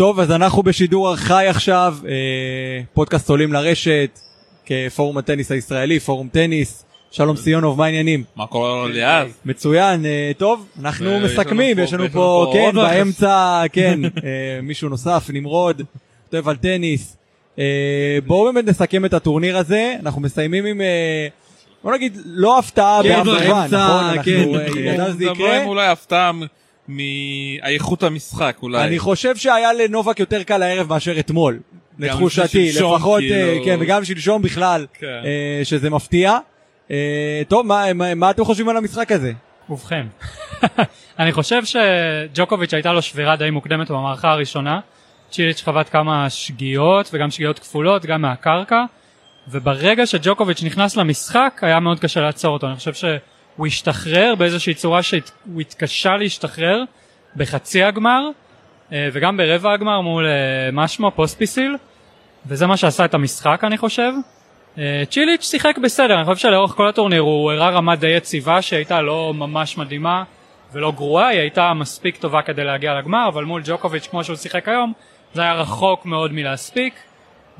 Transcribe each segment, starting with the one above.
טוב, אז אנחנו בשידור חי עכשיו, אה, פודקאסט עולים לרשת, כפורום הטניס הישראלי, פורום טניס. שלום סיונוב, מה העניינים? מה קורה לו ליאז? מצוין, אה, טוב, אנחנו מסכמים, יש לנו פה, כן. באמצע, כן, אה, מישהו נוסף, נמרוד, כותב על טניס. בואו באמת נסכם את הטורניר הזה, אנחנו מסיימים עם, בוא נגיד, לא הפתעה כן, באף זמן, נכון? אנחנו כן. אה, ידענו שזה יקרה. אולי הפתעה מאיכות המשחק אולי. אני חושב שהיה לנובק יותר קל הערב מאשר אתמול, לתחושתי, לפחות, כאילו. אה, כן, וגם שלשום בכלל, כן. אה, שזה מפתיע. אה, טוב, מה- מה מה אתם חושבים על המשחק הזה? ובכן, אני חושב שג'וקוביץ' הייתה לו שבירה די מוקדמת במערכה הראשונה. צ'יליץ' חבט כמה שגיאות וגם שגיאות כפולות גם מהקרקע וברגע שג'וקוביץ' נכנס למשחק היה מאוד קשה לעצור אותו. אני חושב שהוא השתחרר באיזושהי צורה שהוא התקשה להשתחרר בחצי הגמר אה, וגם ברבע הגמר מול אה, משמו פוספיסיל וזה מה שעשה את המשחק אני חושב. אה, צ'יליץ' שיחק בסדר, אני חושב שלאורך כל הטורניר הוא הראה רמה די יציבה שהייתה לא ממש מדהימה ולא גרועה, היא הייתה מספיק טובה כדי להגיע לגמר, אבל מול ג'וקוביץ' כמו שהוא שיחק היום, זה היה רחוק מאוד מלהספיק,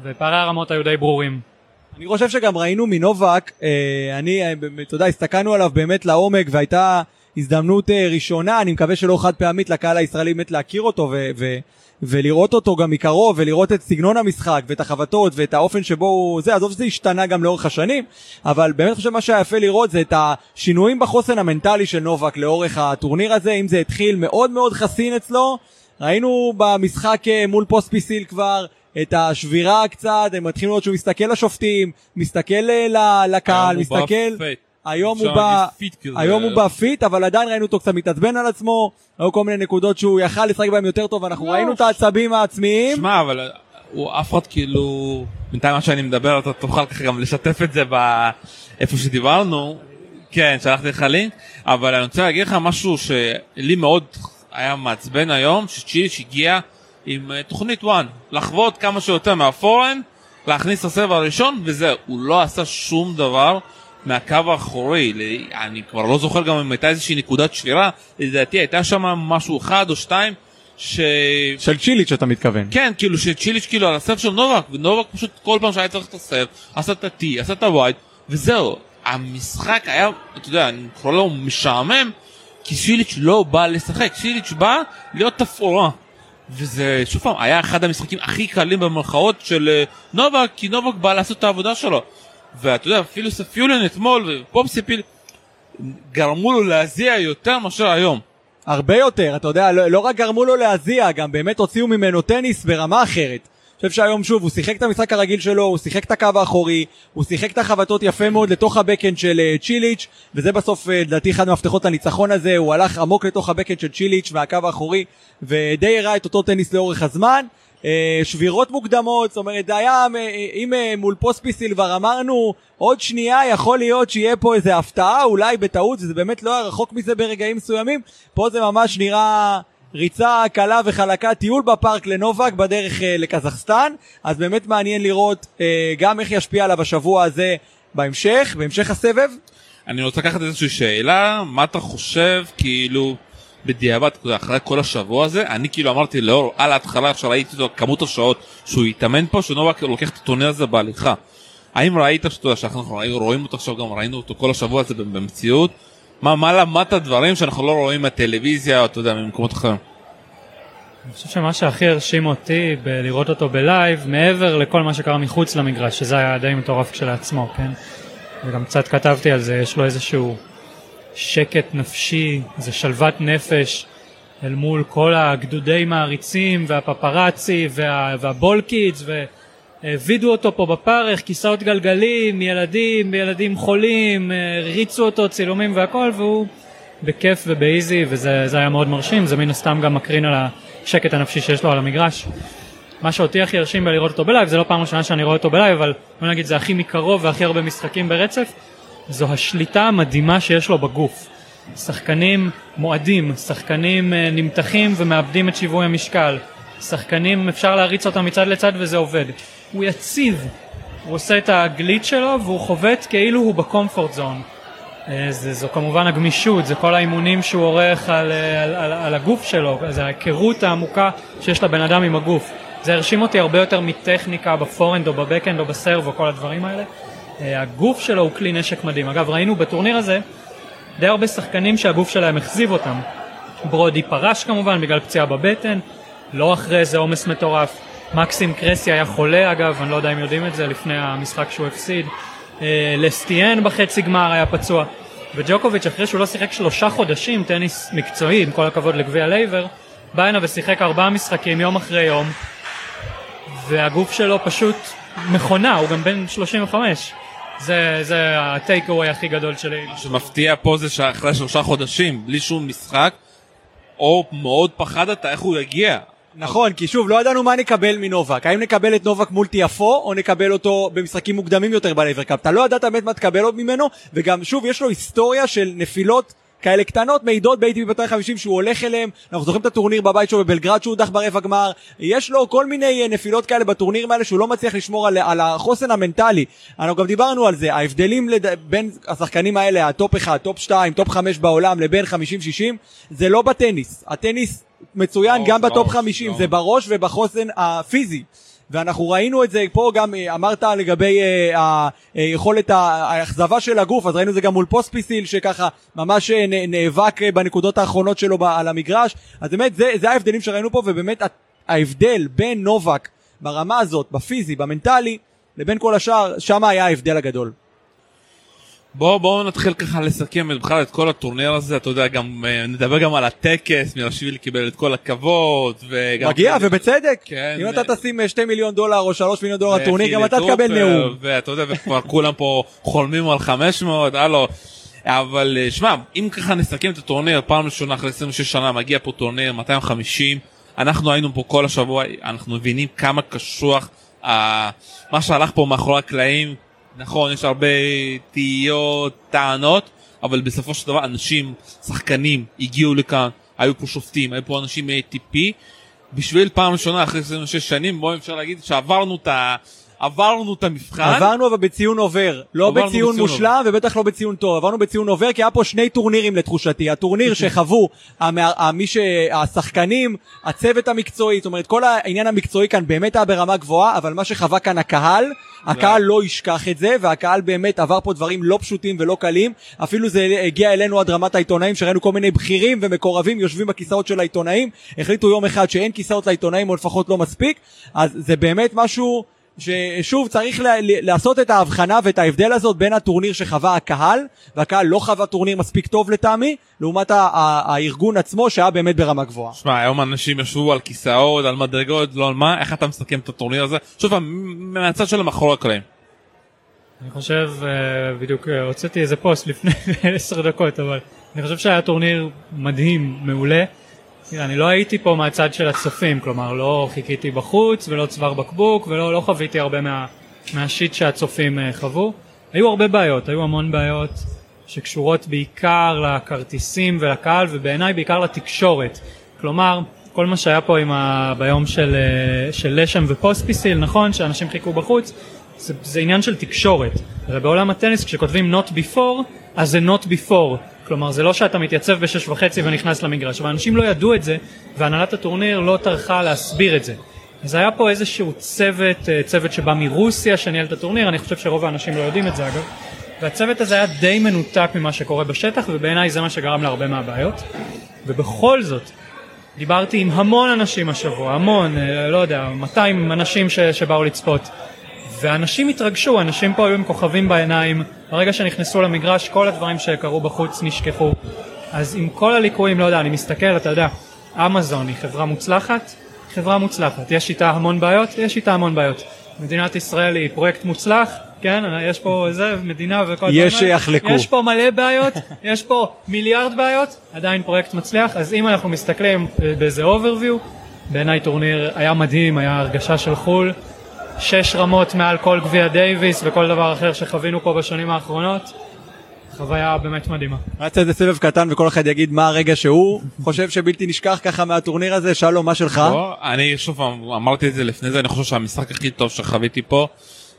ופערי הרמות היו די ברורים. אני חושב שגם ראינו מנובק, אה, אני, אה, אתה יודע, הסתכלנו עליו באמת לעומק והייתה הזדמנות אה, ראשונה, אני מקווה שלא חד פעמית לקהל הישראלי באמת להכיר אותו ו- ו- ולראות אותו גם מקרוב ולראות את סגנון המשחק ואת החבטות ואת האופן שבו הוא, זה, עזוב שזה השתנה גם לאורך השנים, אבל באמת חושב מה שהיה יפה לראות זה את השינויים בחוסן המנטלי של נובק לאורך הטורניר הזה, אם זה התחיל מאוד מאוד חסין אצלו, ראינו במשחק מול פוספיסיל כבר את השבירה קצת, הם מתחילים לראות שהוא מסתכל לשופטים, מסתכל אה, לקהל, מסתכל. היום הוא בא. היום הוא בא fit, אבל עדיין ראינו אותו קצת מתעצבן על עצמו, היו כל מיני נקודות שהוא יכל לשחק בהם יותר טוב, אנחנו לא, ראינו את העצבים העצמיים. שמע, אבל הוא אף אחד כאילו, בינתיים מה שאני מדבר אתה תוכל ככה גם לשתף את זה באיפה שדיברנו, כן, שלחתי לך לינק, אבל אני רוצה להגיד לך משהו שלי מאוד היה מעצבן היום, שצ'יליץ' הגיע עם אה, תוכנית 1, לחוות כמה שיותר מהפורן, להכניס את הסבב הראשון וזהו, הוא לא עשה שום דבר. מהקו האחורי, אני כבר לא זוכר גם אם הייתה איזושהי נקודת שבירה, לדעתי הייתה שם משהו אחד או שתיים ש... של צ'יליץ' אתה מתכוון. כן, כאילו שצ'יליץ' כאילו על הסרב של נובק, ונובק פשוט כל פעם שהיה צריך את הסרב, עשה את ה-T, עשה את ה-Wide, וזהו. המשחק היה, אתה יודע, אני קורא לו משעמם, כי שיליץ' לא בא לשחק, שיליץ' בא להיות תפאורה. וזה, שוב פעם, היה אחד המשחקים הכי קלים במרכאות של אה, נובק, כי נובק בא לעשות את העבודה שלו. ואתה יודע, אפילו ספיולין אתמול ופופסיפיל גרמו לו להזיע יותר מאשר היום. הרבה יותר, אתה יודע, לא, לא רק גרמו לו להזיע, גם באמת הוציאו ממנו טניס ברמה אחרת. חושב שהיום שוב, הוא שיחק את המשחק הרגיל שלו, הוא שיחק את הקו האחורי, הוא שיחק את החבטות יפה מאוד לתוך ה backhand של אה, צ'יליץ', וזה בסוף אה, לדעתי אחד מהמפתחות לניצחון הזה, הוא הלך עמוק לתוך ה backhand של צ'יליץ' והקו האחורי, ודי הראה את אותו טניס לאורך הזמן. אה, שבירות מוקדמות, זאת אומרת, זה היה, אם מול פוספיסיל כבר אמרנו, עוד שנייה יכול להיות שיהיה פה איזה הפתעה, אולי בטעות, זה באמת לא היה רחוק מזה ברגעים מסוימים, פה זה ממש נראה ריצה קלה וחלקה, טיול בפארק לנובאק בדרך אה, לקזחסטן, אז באמת מעניין לראות אה, גם איך ישפיע עליו השבוע הזה בהמשך, בהמשך הסבב. אני רוצה לקחת איזושהי שאלה, מה אתה חושב, כאילו, בדיעבד, אחרי כל השבוע הזה, אני כאילו אמרתי לאור, על ההתחלה, עכשיו ראיתי אותו, כמות השעות שהוא התאמן פה, שנובק לוקח את הטורניר הזה בהליכה. האם ראית, שאתה יודע, שאנחנו רואים אותו עכשיו, גם ראינו אותו כל השבוע הזה במציאות, מה, מה למדת דברים שאנחנו לא רואים מהטלוויזיה, או אתה יודע, ממקומות אחרים? אני חושב שמה שהכי הרשים אותי בלראות אותו בלייב, מעבר לכל מה שקרה מחוץ למגרש, שזה היה די מטורף כשלעצמו, כן? וגם קצת כתבתי על זה, יש לו איזשהו שקט נפשי, איזה שלוות נפש, אל מול כל הגדודי מעריצים והפפרצי וה, והבולקידס, והעבידו אותו פה בפרך, כיסאות גלגלים, ילדים, ילדים חולים, הריצו אותו, צילומים והכל, והוא בכיף וב easy, וזה זה היה מאוד מרשים, זה מן הסתם גם מקרין על השקט הנפשי שיש לו על המגרש. מה שאותי הכי הרשים בלראות אותו ב live, זה לא פעם ראשונה שאני רואה אותו ב live, אבל בוא נגיד זה הכי מקרוב והכי הרבה משחקים ברצף, זו השליטה המדהימה שיש לו בגוף. שחקנים מועדים, שחקנים אה, נמתחים ומאבדים את שיווי המשקל, שחקנים אפשר להריץ אותם מצד לצד וזה עובד. הוא יציב, הוא עושה את הגליץ' שלו והוא חובט כאילו הוא ב comfort zone. אה, זה, זו כמובן הגמישות, זה כל האימונים שהוא עורך על, אה, על, על, על הגוף שלו, זה ההיכרות העמוקה שיש לבן אדם עם הגוף. זה הרשים אותי הרבה יותר מטכניקה בפורנד או בבקאנד או בסרבו, כל הדברים האלה. אה, הגוף שלו הוא כלי נשק מדהים. אגב, ראינו בטורניר הזה די הרבה שחקנים שהגוף שלהם אכזיב אותם. ברודי פרש כמובן בגלל פציעה בבטן, לא אחרי איזה עומס מטורף. מקסים קרסי היה חולה אגב, אני לא יודע אם יודעים את זה, לפני המשחק שהוא הפסיד. אה, לסטיאן בחצי גמר היה פצוע. וג'וקוביץ' אחרי שהוא לא שיחק שלושה חודשים טניס מקצועי, עם כל הכבוד לגביע לייבר, בא הנה ושיחק ארבעה משחקים יום אחרי יום, והגוף שלו פשוט מכונה, הוא גם בן 35. זה, זה ה takeaway הכי גדול שלי. מה שמפתיע פה זה שאחרי שלושה חודשים, בלי שום משחק, או מאוד פחדת איך הוא יגיע. נכון, כי שוב, לא ידענו מה נקבל מנובק. האם נקבל את נובק מול טיאפו, או נקבל אותו במשחקים מוקדמים יותר ב Laver Cup. אתה לא ידעת באמת מה תקבל עוד ממנו, וגם שוב, יש לו היסטוריה של נפילות כאלה קטנות, מעידות ב-ATP 250 שהוא הולך אליהם, אנחנו זוכרים את הטורניר בבית שלו בבלגרד שהוא הודח ברבע גמר, יש לו כל מיני אה, נפילות כאלה בטורנירים האלה שהוא לא מצליח לשמור על, על החוסן המנטלי. אנחנו גם דיברנו על זה, ההבדלים לד... בין השחקנים האלה, הטופ 1, טופ 2, טופ 5 בעולם לבין 50-60, זה לא בטניס. הטניס מצוין בראש, גם בטופ בראש, 50, לא. זה בראש ובחוסן הפיזי. ואנחנו ראינו את זה פה גם, אה, אמרת לגבי אה, היכולת האכזבה של הגוף, אז ראינו את זה גם מול פוספיסיל, שככה ממש אה, נאבק אה, בנקודות האחרונות שלו על המגרש, אז באמת זה, זה ההבדלים שראינו פה, ובאמת ההבדל בין נובק ברמה הזאת, בפיזי, במנטלי, לבין כל השאר, שם היה ההבדל הגדול. בואו בואו נתחיל ככה לסכם את- בכלל את כל הטורניר הזה, אתה יודע, גם אה, נדבר גם על הטקס, מירשווילי קיבל את כל הכבוד, וגם... מגיע, ובצדק. כן, אם אה, אתה תשים 2 מיליון דולר או 3 מיליון דולר לטורניר, גם אתה תקבל נאום. ואתה יודע, וכבר כולם פה חולמים על 500, הלו. אבל אה, שמע, אם ככה נסכם את הטורניר, פעם ראשונה אחרי 26 שנה מגיע פה טורניר 250, אנחנו היינו פה כל השבוע, אנחנו מבינים כמה קשוח אה, מה שהלך פה מאחורי הקלעים. נכון, יש הרבה תהיות, טענות, אבל בסופו של דבר אנשים, שחקנים, הגיעו לכאן, היו פה שופטים, היו פה אנשים מ-ATP, בשביל פעם ראשונה אחרי 26 שנים, בואו אפשר להגיד שעברנו את. עברנו את המבחן. עברנו אבל בציון עובר, לא בציון בציון מושלם ובטח לא בציון טוב, עברנו בציון עובר כי היה פה שני טורנירים לתחושתי, הטורניר שחוו המא- ה- מי ש- השחקנים, הצוות המקצועי, זאת אומרת כל העניין המקצועי כאן באמת היה ברמה גבוהה, אבל מה שחווה כאן הקהל, הקהל לא ישכח את זה, והקהל באמת עבר פה דברים לא פשוטים ולא קלים, אפילו זה הגיע אלינו עד רמת העיתונאים, שראינו כל מיני בכירים ומקורבים יושבים בכיסאות של העיתונאים, החליטו יום אחד שאין כיסאות לעיתונאים או לפחות לא מספיק, אז זה באמת משהו... ששוב צריך ל- ל- לעשות את ההבחנה ואת ההבדל הזאת בין הטורניר שחווה הקהל והקהל לא חווה טורניר מספיק טוב לטעמי לעומת ה- ה- הארגון עצמו שהיה באמת ברמה גבוהה. שמע, היום אנשים ישבו על כיסאות, על מדרגות, לא על מה, איך אתה מסכם את הטורניר הזה? שוב פעם, מהצד של מאחורי הקלעים. אני חושב, אה, בדיוק אה, הוצאתי איזה פוסט לפני עשר דקות, אבל אני חושב שהיה טורניר מדהים, מעולה. אני לא הייתי פה מהצד של הצופים, כלומר לא חיכיתי בחוץ ולא צוואר בקבוק ולא לא חוויתי הרבה מה, מהשיט שהצופים אה, חוו. היו הרבה בעיות, היו המון בעיות שקשורות בעיקר לכרטיסים ולקהל ובעיניי בעיקר לתקשורת. כלומר, כל מה שהיה פה עם ה... ביום של, אה, של לשם ופוספיסיל, נכון שאנשים חיכו בחוץ, זה, זה עניין של תקשורת. הרי בעולם הטניס כשכותבים not before, אז זה not before. כלומר זה לא שאתה מתייצב בשש וחצי ונכנס למגרש, אבל אנשים לא ידעו את זה, והנהלת הטורניר לא טרחה להסביר את זה. אז היה פה איזשהו צוות, אה, צוות שבא מרוסיה שניהל את הטורניר, אני חושב שרוב האנשים לא יודעים את זה אגב, והצוות הזה היה די מנותק ממה שקורה בשטח, ובעיניי זה מה שגרם להרבה מהבעיות. ובכל זאת, דיברתי עם המון אנשים השבוע, המון, אה, לא יודע, 200 אנשים ש, שבאו לצפות. ואנשים התרגשו, אנשים פה היו עם כוכבים בעיניים, ברגע שנכנסו למגרש כל הדברים שקרו בחוץ נשכחו. אז עם כל הליקויים, לא יודע, אני מסתכל, אתה יודע, אמזון היא חברה מוצלחת, חברה מוצלחת. יש איתה המון בעיות, יש איתה המון בעיות. מדינת ישראל היא פרויקט מוצלח, כן, יש פה איזה מדינה וכל הדברים יש. שיחלקו. יש פה מלא בעיות, יש פה מיליארד בעיות, עדיין פרויקט מצליח, אז אם אנחנו מסתכלים באיזה overview, בעיניי טורניר היה מדהים, היה הרגשה של חו"ל, שש רמות מעל כל גביע דייוויס וכל דבר אחר שחווינו פה בשנים האחרונות, חוויה באמת מדהימה. נעשה איזה סבב קטן וכל אחד יגיד מה הרגע שהוא חושב שבלתי נשכח ככה מהטורניר הזה, שלום מה שלך? בוא, אני שוב פעם אמרתי את זה לפני זה, אני חושב שהמשחק הכי טוב שחוויתי פה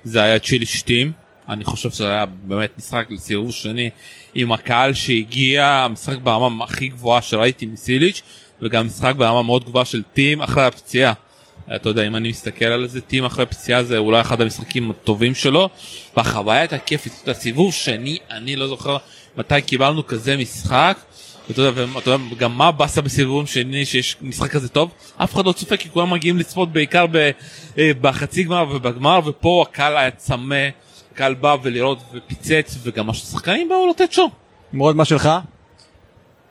זה היה צ'יליץ' טים. אני חושב שזה היה באמת משחק לסיבוב שני עם הקהל שהגיע, משחק ברמה הכי גבוהה שראיתי מצ'יליץ' וגם משחק ברמה מאוד גבוהה של טים אחרי הפציעה. אתה יודע אם אני מסתכל על זה טים אחרי פציעה זה אולי אחד המשחקים הטובים שלו והחוויה הייתה כיפית, אתה יודע, סיבוב שני אני לא זוכר מתי קיבלנו כזה משחק. ואתה יודע, ואתה יודע גם מה באסה בסיבוב שני שיש משחק כזה טוב אף אחד לא צופה כי כולם מגיעים לצפות בעיקר אה, בחצי גמר ובגמר ופה הקהל היה צמא, הקהל בא ולראות ופיצץ וגם השחקנים באו לתת שואו. נמרוד מה שלך?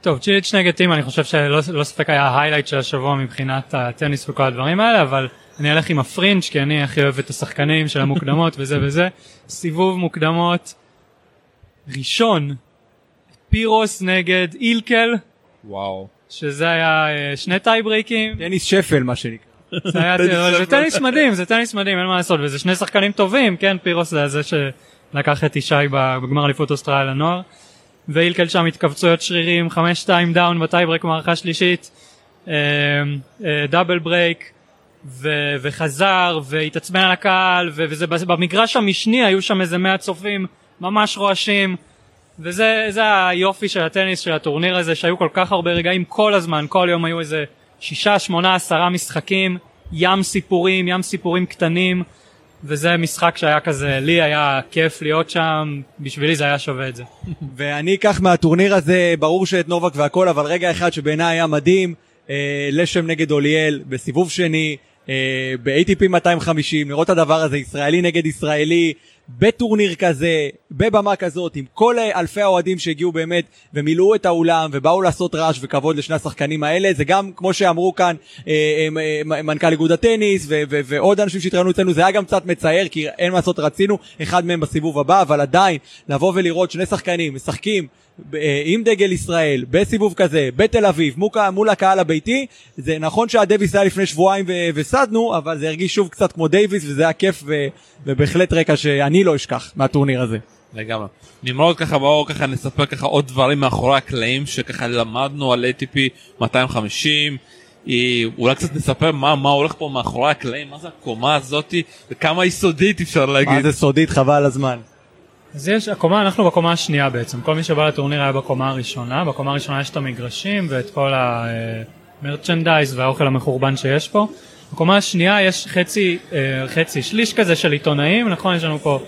טוב, צ'יליץ' נגד טים אני חושב שללא לא ספק היה ה highlight של השבוע מבחינת הטניס וכל הדברים האלה, אבל אני אלך עם הפרינג' כי אני הכי אוהב את השחקנים של המוקדמות וזה וזה. סיבוב מוקדמות ראשון, פירוס נגד אילקל, וואו. שזה היה אה, שני טייברייקים. טניס שפל מה שנקרא. זה היה זה טניס מדהים, זה טניס מדהים, אין מה לעשות, וזה שני שחקנים טובים, כן, פירוס זה זה שלקח את ישי בגמר אליפות אוסטרליה לנוער. ואילקל שם התכווצויות שרירים, 5-2 down בטייברק מערכה שלישית, אה, אה, double break, ו- וחזר והתעצבן על הקהל, ו- וזה במגרש המשני היו שם איזה 100 צופים ממש רועשים, וזה היופי של הטניס של הטורניר הזה, שהיו כל כך הרבה רגעים כל הזמן, כל יום היו איזה שישה, שמונה, עשרה משחקים, ים סיפורים, ים סיפורים קטנים. וזה משחק שהיה כזה, לי היה כיף להיות שם, בשבילי זה היה שווה את זה. ואני אקח מהטורניר הזה, ברור שאת נובק והכל, אבל רגע אחד שבעיניי היה מדהים, אה, לשם נגד אוליאל, בסיבוב שני, אה, ב-ATP 250, לראות את הדבר הזה, ישראלי נגד ישראלי, בטורניר כזה, בבמה כזאת, עם כל אלפי האוהדים שהגיעו באמת ומילאו את האולם ובאו לעשות רעש וכבוד לשני השחקנים האלה, זה גם, כמו שאמרו כאן, אה, אה, מנכ"ל איגוד הטניס ועוד אנשים שהתראיינו אצלנו, זה היה גם קצת מצער, כי אין מה לעשות, רצינו אחד מהם בסיבוב הבא, אבל עדיין, לבוא ולראות שני שחקנים משחקים אה, עם דגל ישראל, בסיבוב כזה, בתל אביב, מול הקהל הביתי, זה נכון שהדוויס היה לפני שבועיים וסדנו, אבל זה הרגיש שוב קצת כמו דייוויס, וזה היה כיף ו- ובהחלט רקע שאני לא אשכח מהטורניר הזה. לגמרי. נמרוד ככה בואו ככה נספר ככה עוד דברים מאחורי הקלעים שככה למדנו על ATP 250. אולי קצת נספר מה, מה הולך פה מאחורי הקלעים, מה זה הקומה הזאתי וכמה היא סודית אפשר להגיד. מה זה סודית חבל הזמן. אז יש, הקומה, אנחנו בקומה השנייה בעצם, כל מי שבא לטורניר היה בקומה הראשונה, בקומה הראשונה יש את המגרשים ואת כל המרצ'נדייז והאוכל המחורבן שיש פה. בקומה השנייה יש חצי, אה, חצי, שליש כזה של עיתונאים, נכון? יש לנו פה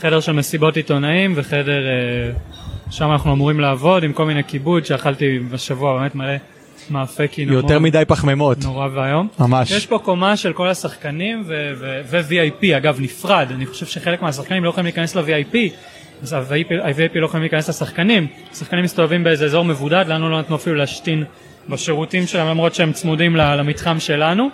חדר של מסיבות עיתונאים וחדר, אה, שם אנחנו אמורים לעבוד עם כל מיני כיבוד שאכלתי בשבוע באמת מלא מאפה קינמון. יותר מדי פחמימות. נורא ואיום. ממש. יש פה קומה של כל השחקנים ו-VIP, אגב נפרד, אני חושב שחלק מהשחקנים לא יכולים להיכנס ל-VIP. אז ה-VIP לא יכולים להיכנס לשחקנים, השחקנים מסתובבים באיזה אזור מבודד, לנו לא נתנו אפילו להשתין בשירותים שלהם למרות שהם צמודים למתחם שלנו.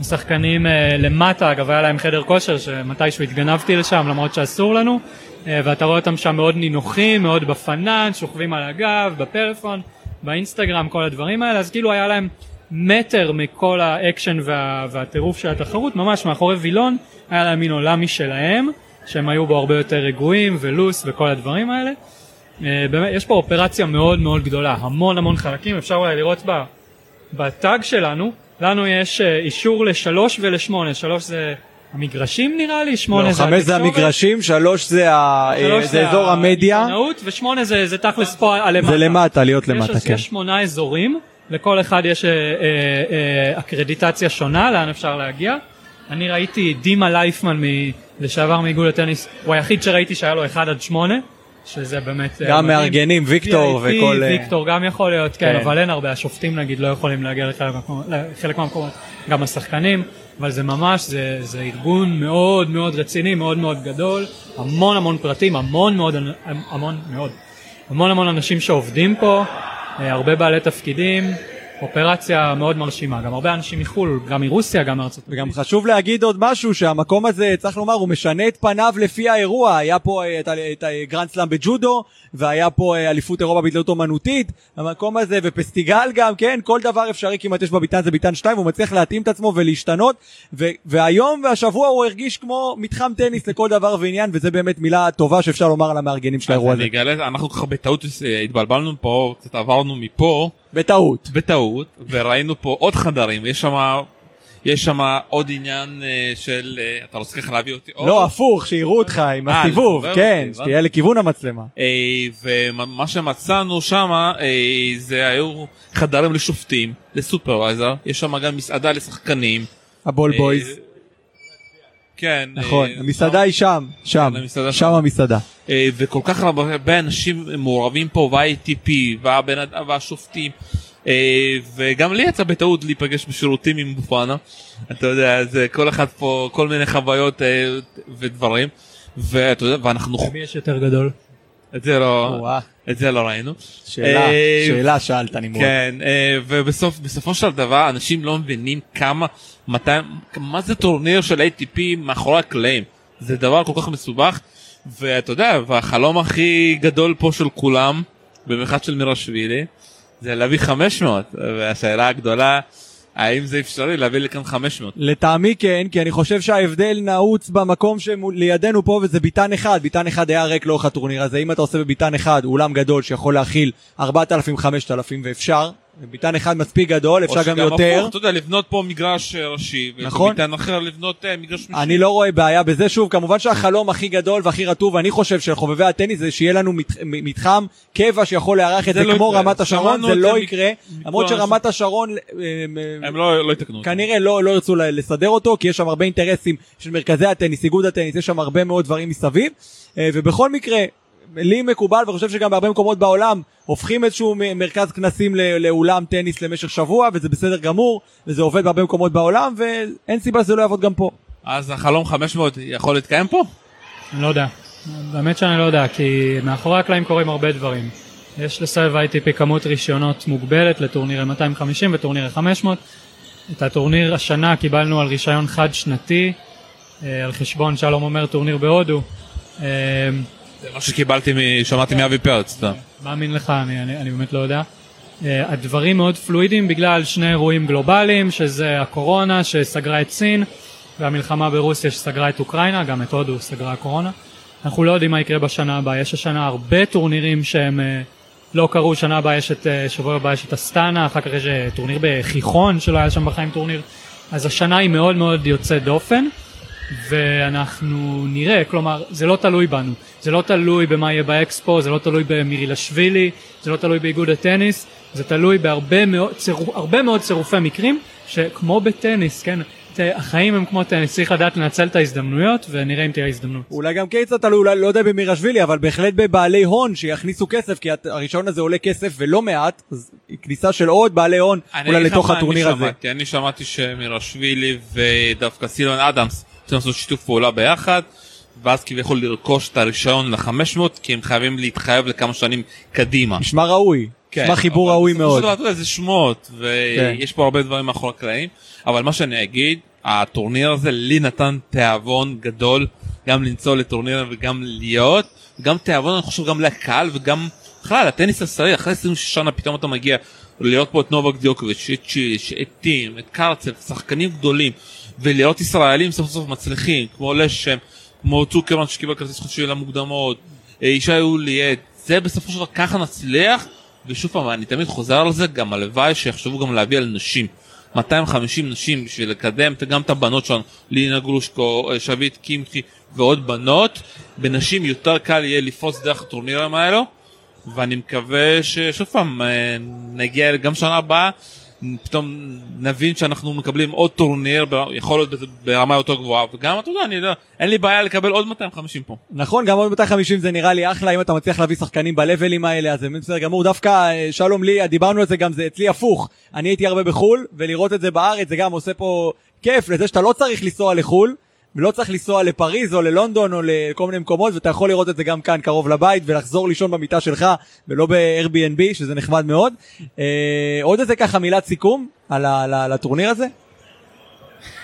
השחקנים uh, למטה, אגב היה להם חדר כושר שמתישהו התגנבתי לשם למרות שאסור לנו, uh, ואתה רואה אותם שם מאוד נינוחים, מאוד בפנאן, שוכבים על הגב, בפלאפון, באינסטגרם, כל הדברים האלה, אז כאילו היה להם מטר מכל האקשן וה, והטירוף של התחרות, ממש מאחורי וילון, היה להם מין עולם משלהם, שהם היו בו הרבה יותר רגועים ולוס וכל הדברים האלה. Uh, באמת, יש פה אופרציה מאוד מאוד גדולה, המון המון חלקים, אפשר אולי לראות בטאג שלנו, לנו יש אה, אישור לשלוש ולשמונה, שלוש זה המגרשים נראה לי, שמונה לא, זה חמש זה המגרשים, שלוש זה, ה... שלוש זה אזור המדיה, העיתונאות, ושמונה זה, זה תכלס פה למטה. זה למטה, להיות למטה, יש, כן. יש שמונה אזורים, לכל אחד יש אה, אה, אה, אקרדיטציה שונה, לאן אפשר להגיע. אני ראיתי דימה לייפמן מ... לשעבר מאיגוד הטניס, הוא היחיד שראיתי שהיה לו 1 עד 8, שזה באמת... אה, גם מדהים. מארגנים, ויקטור VIP, וכל... אה, ויקטור גם יכול להיות, כן, כן. אבל אין הרבה, השופטים נגיד לא יכולים להגיע לחלק מהמקומות, גם השחקנים, אבל זה ממש, זה, זה ארגון מאוד מאוד רציני, מאוד מאוד גדול, המון המון פרטים, המון מאוד, המון מאוד, המון המון אנשים שעובדים פה, אה, הרבה בעלי תפקידים, אופרציה מאוד מרשימה, גם הרבה אנשים מחו"ל, גם מרוסיה, גם מארצות הברית. וגם חשוב להגיד עוד משהו, שהמקום הזה, צריך לומר, הוא משנה את פניו לפי האירוע. היה פה אה, את, ה- את הגרנד סלאם בג'ודו, והיה פה אה, אליפות אירופה בהתלהות אומנותית. המקום הזה, ופסטיגל גם, כן, כל דבר אפשרי כמעט יש בביתן זה ביתן 2, הוא מצליח להתאים את עצמו ולהשתנות. ו- והיום והשבוע הוא הרגיש כמו מתחם טניס לכל דבר ועניין, וזה באמת מילה טובה שאפשר לומר על המארגנים של האירוע אז הזה. אני אגלה, אנחנו ככה בטעות אה, התבלבלנו פה, קצת עברנו מפה, בטעות. בטעות, וראינו פה עוד חדרים, יש שם, יש שם עוד עניין אה, של אה, אתה רוצה ככה להביא אותי? לא, הפוך, שיראו אותך עם אה, הסיבוב, לחבר כן, שתהיה לכיוון המצלמה. ומה שמצאנו שם זה היו חדרים לשופטים, לסופרוויזר, יש שם גם מסעדה לשחקנים. הבול בויז. כן. נכון, אה, המסעדה היא שם, שם, כן, המסעדה שם שם. המסעדה. אה, וכל כך הרבה אנשים מעורבים פה וה-ITP והבן והשופטים אה, וגם לי יצא בטעות להיפגש בשירותים עם בופנה אתה יודע זה כל אחד פה כל מיני חוויות אה, ודברים ואתה יודע ואנחנו מי יש יותר גדול? את זה לא וואה, את זה לא ראינו. שאלה, אה, שאלה שאלת נמרוד. כן אה, ובסוף בסופו של דבר אנשים לא מבינים כמה מתי מה זה טורניר של ATP מאחורי הקלעים. זה דבר כל כך מסובך ואתה יודע והחלום הכי גדול פה של כולם במיוחד של מירשווילי זה להביא 500 והשאלה הגדולה האם זה אפשרי להביא לכאן 500 לטעמי כן, כי אני חושב שההבדל נעוץ במקום שלידינו פה וזה ביתן אחד, ביתן אחד היה ריק לאורך הטורניר הזה, אם אתה עושה בביתן אחד אולם גדול שיכול להכיל 4,000-5,000 ואפשר, ביתן אחד מספיק גדול, אפשר או גם שגם יותר, הפוך, אתה יודע לבנות פה מגרש אה, ראשי נכון. ובביתן אחר לבנות אה, מגרש משני. אני לא רואה בעיה בזה, שוב, כמובן שהחלום הכי גדול והכי רטוב, אני חושב של חובבי הטניס זה שיהיה לנו מת, מתחם קבע שיכול לארח את זה לא כמו יקרה. רמת השרון, זה לא יקרה, למרות שרמת השרון, אה, הם לא לא יתקנו. כנראה לא, לא ירצו לסדר אותו, כי יש שם הרבה אינטרסים של מרכזי הטניס, איגוד הטניס, יש שם הרבה מאוד דברים מסביב, ובכל מקרה, לי מקובל, וחושב שגם בהרבה מקומות בעולם, הופכים איזשהו מרכז כנסים לאולם טניס למשך שבוע, וזה בסדר גמור, וזה עובד בהרבה מקומות בעולם, ואין סיבה שזה לא יעבוד גם פה. אז החלום 500 יכול להתקיים פה? אני לא יודע. באמת שאני לא יודע, כי מאחורי הקלעים קורים הרבה דברים. יש לסבב ITP כמות רישיונות מוגבלת לטורנירי 250 וטורנירי 500. את הטורניר השנה קיבלנו על רישיון חד שנתי, אה, על חשבון שלום אומר טורניר בהודו. אה, זה מה שקיבלתי, שמעתי מאבי פרץ. מאמין לך, אני, באמת לא יודע. Uh, הדברים מאוד פלואידיים בגלל שני אירועים גלובליים, שזה הקורונה שסגרה את סין, והמלחמה ברוסיה שסגרה את אוקראינה, גם את הודו סגרה הקורונה. אנחנו לא יודעים מה יקרה בשנה הבאה, יש השנה הרבה טורנירים שהם uh, לא קרו, שנה הבאה יש את, uh, שבוע הבא יש את אסטנה, אחר כך יש טורניר בגיחון שלא היה שם בחיים טורניר, אז השנה היא מאוד מאוד יוצאת דופן. ואנחנו נראה, כלומר זה לא תלוי בנו, זה לא תלוי במה יהיה באקספו, זה לא תלוי במירילשווילי, זה לא תלוי באיגוד הטניס, זה תלוי בהרבה מאוד, צירופ, הרבה מאוד צירופי מקרים, שכמו בטניס, כן, ת- החיים הם כמו טניס, צריך לדעת לנצל את ההזדמנויות ונראה אם תהיה הזדמנות. אולי גם כן קצת תלוי, אולי לא יודע במירשווילי, אבל בהחלט בבעלי הון שיכניסו כסף, כי הרישיון הזה עולה כסף ולא מעט, אז כניסה של עוד בעלי הון אולי לתוך הטורניר הזה. שמעתי, אני שמעתי שמירשווילי ודווקא סילבן אדמס צריכים לעשות שיתוף פעולה ביחד ואז כביכול לרכוש את הרישיון ל-500 כי הם חייבים להתחייב לכמה שנים קדימה. נשמע ראוי, כן, נשמע חיבור אבל ראוי מאוד. דבר, יודע, זה שמועות כן. ויש פה הרבה דברים מאחורי הקלעים אבל מה שאני אגיד הטורניר הזה לי נתן תיאבון גדול גם לנסוע לטורניר וגם להיות גם תיאבון אני חושב גם לקהל וגם בכלל הטניס הישראלי אחרי 26 שנה פתאום אתה מגיע לראות פה את נובק דיוקוביץ' את שיש את טים את קרצב שחקנים גדולים ולראות ישראלים סוף סוף מצליחים כמו לשם כמו צוקרמן שקיבל כרטיס חודשי למוקדמות אה, ישי אוליאט זה בסופו של דבר ככה נצליח? ושוב פעם אני תמיד חוזר על זה גם הלוואי שיחשבו גם להביא על נשים. 250 נשים בשביל לקדם גם את הבנות שלנו לינה גרושקו אה, שביט קמחי ועוד בנות. בנשים יותר קל יהיה לפרוץ דרך הטורנירים האלו ואני מקווה ששוב פעם אה, נגיע גם שנה הבאה פתאום נבין שאנחנו מקבלים עוד טורניר יכול להיות ברמה יותר גבוהה וגם אתה יודע אני יודע אין לי בעיה לקבל עוד 250 פה. נכון, גם עוד 250 זה נראה לי אחלה, אם אתה מצליח להביא שחקנים בלבלים האלה, אז זה בסדר גמור. דווקא, אה, שלום לי, דיברנו על זה גם, זה אצלי הפוך. אני הייתי הרבה בחו"ל, ולראות את זה בארץ, זה גם עושה פה כיף, לזה שאתה לא צריך לנסוע לחו"ל, ולא צריך לנסוע לפריז או ללונדון או לכל מיני מקומות, ואתה יכול לראות את זה גם כאן קרוב לבית, ולחזור לישון במיטה שלך, ולא ב-Airbnb, שזה נחמד מאוד. אה, עוד איזה ככה מילת סיכום על על על הטורניר הזה?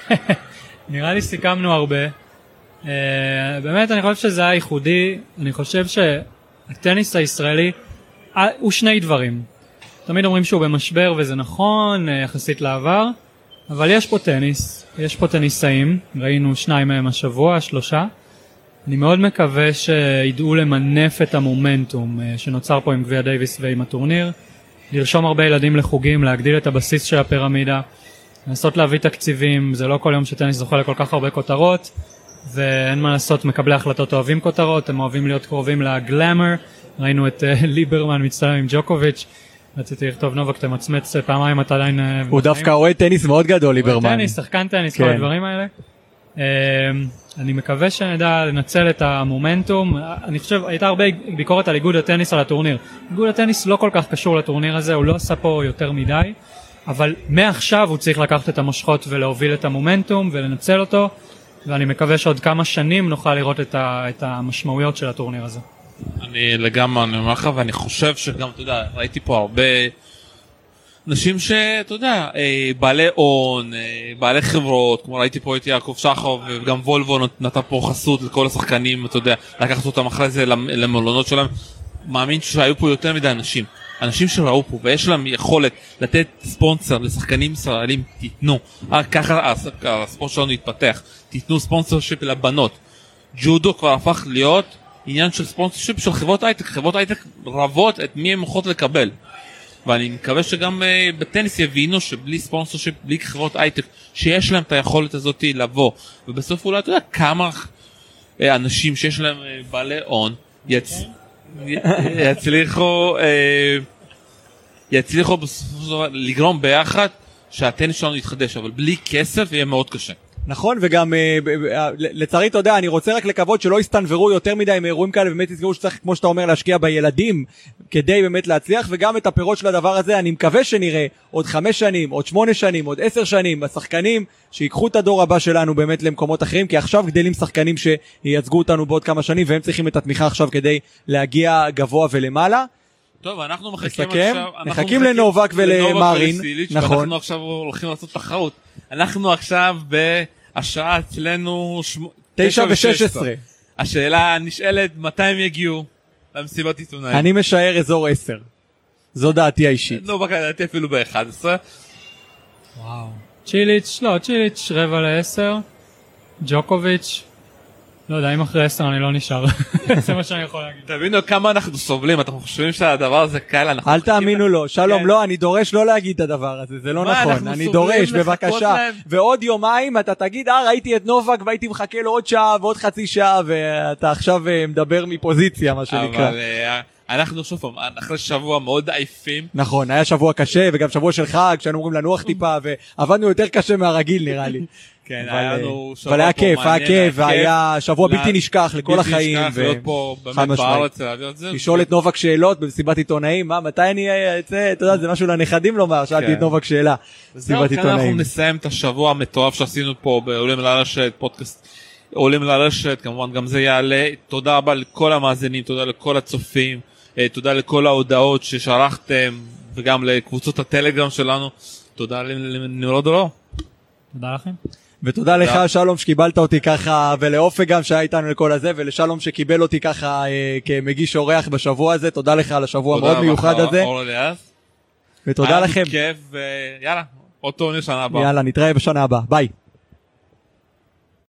נראה לי סיכמנו הרבה. Uh, באמת אני חושב שזה היה ייחודי, אני חושב שהטניס הישראלי uh, הוא שני דברים. תמיד אומרים שהוא במשבר וזה נכון uh, יחסית לעבר, אבל יש פה טניס, יש פה טניסאים, ראינו שניים מהם השבוע, שלושה. אני מאוד מקווה שידעו למנף את המומנטום uh, שנוצר פה עם גביע דייוויס ועם הטורניר, לרשום הרבה ילדים לחוגים, להגדיל את הבסיס של הפירמידה. לנסות להביא תקציבים, זה לא כל יום שטניס זוכה לכל כך הרבה כותרות, ואין מה לעשות, מקבלי החלטות אוהבים כותרות, הם אוהבים להיות קרובים לגלאמר, ראינו את אה, ליברמן מצטלם עם דיוקוביץ', רציתי לכתוב נובק תמצמץ פעמיים אתה עדיין... אה, הוא דווקא אוהד טניס מאוד גדול ליברמן. טניס, שחקן טניס, כל כן. הדברים האלה. אמ, אני מקווה שנדע לנצל את המומנטום, אני חושב הייתה הרבה ביקורת על איגוד הטניס על הטורניר. איגוד הטניס לא כל כך קשור לטורניר הזה, הוא לא עשה פה יותר מדי, אבל מעכשיו הוא צריך לקחת את המושכות ולהוביל את המומנטום ולנצל אותו, ואני מקווה שעוד כמה שנים נוכל לראות את, ה, את המשמעויות של הטורניר הזה. אני לגמרי, אני אומר לך, ואני חושב שגם, אתה יודע, ראיתי פה הרבה אנשים שאתה יודע, אה, בעלי הון, אה, בעלי חברות, כמו ראיתי פה את יעקב שחר וגם וולבו נת- נתן פה חסות לכל השחקנים, אתה יודע, לקחת אותם אחרי זה למ- למלונות שלהם. מאמין שהיו פה יותר מדי אנשים. אנשים שראו פה ויש להם יכולת לתת ספונסר לשחקנים ישראלים, תיתנו. רק ככה הס- הספורט שלנו יתפתח. תיתנו sponsorship לבנות. ג'ודו כבר הפך להיות עניין של sponsorship של חברות הייטק. חברות הייטק רבות את מי הן יכולות לקבל. ואני מקווה שגם uh, בטניס יבינו שבלי sponsorship, בלי חברות הייטק, שיש להם את היכולת הזאת לבוא. ובסוף אולי אתה יודע כמה uh, אנשים שיש להם uh, בעלי הון יצ... יצליחו יצליחו בסופו של דבר לגרום ביחד שהטניס שלנו יתחדש אבל בלי כסף יהיה מאוד קשה. נכון, וגם אה, ב- ב- אה, לצערי, אתה יודע, אני רוצה רק לקוות שלא יסתנוורו יותר מדי מאירועים כאלה, ובאמת יזכרו שצריך, כמו שאתה אומר, להשקיע בילדים, כדי באמת להצליח, וגם את הפירות של הדבר הזה, אני מקווה שנראה עוד חמש שנים, עוד שמונה שנים, עוד עשר שנים, השחקנים שיקחו את הדור הבא שלנו באמת למקומות אחרים, כי עכשיו גדלים שחקנים שייצגו אותנו בעוד כמה שנים, והם צריכים את התמיכה עכשיו כדי להגיע גבוה ולמעלה. טוב אנחנו מחכים נסכם? עכשיו אנחנו מחכים לנובק ולמרין, נכון. ואנחנו עכשיו הולכים לעשות תחרות. אנחנו עכשיו בשעה אצלנו שמ- תשע ושש ושש עשרה. השאלה הנשאלת מתי הם יגיעו למסיבת עיתונאים. אני משער אזור עשר. זו דעתי האישית. נובק לדעתי אפילו ב-11. וואו. צ'יליץ', לא, צ'יליץ' רבע לעשר, ג'וקוביץ', לא יודע, אם אחרי עשר אני לא נשאר, זה מה שאני יכול להגיד. תבינו כמה אנחנו סובלים אתם חושבים שהדבר הזה קל אנחנו אל תאמינו לו, שלום, כן. לא, אני דורש לא להגיד את הדבר הזה, זה לא נכון, אני דורש, בבקשה. ועוד יומיים אתה תגיד, אה, ראיתי את נובק והייתי מחכה לו עוד שעה ועוד חצי שעה, ואתה עכשיו אה, מדבר מפוזיציה, מה שנקרא. אבל אה, אנחנו שוב פעם אחרי שבוע מאוד עייפים נכון, היה שבוע קשה, וגם שבוע של חג, שהיינו אמורים לנוח טיפה, ועבדנו יותר קשה מהרגיל נראה לי. כן אבל, היה אה, לנו שבוע אבל היה פה כיף, היה כיף, והיה שבוע לה- בלתי נשכח לכל בלתי החיים. נשכח ו- להיות פה חד באמת משמעית. בארץ להביא את זה. לשאול את נובק שאלות במסיבת עיתונאים, מה, מתי אני אצא, אתה יודע, זה משהו לנכדים לומר, שאלתי כן. את נובק שאלה. מסיבת אנחנו עיתונאים. נסיים את השבוע המטורף שעשינו פה בעולים לרשת פודקאסט עולים לרשת כמובן גם זה יעלה תודה רבה לכל המאזינים תודה לכל הצופים אה, תודה לכל ההודעות ששלחתם וגם לקבוצות הטלגרם שלנו תודה לנמרוד דרור. תודה לכם. ותודה לך. שלום שקיבלת אותי ככה ולאופק גם שהיה איתנו לכל הזה ולשלום שקיבל אותי ככה אה, כמגיש אורח בשבוע הזה תודה לך על השבוע המאוד מיוחד הזה. ותודה לכם כיף ויאללה אותו עונה שנה הבאה. יאללה נתראה בשנה הבאה ביי.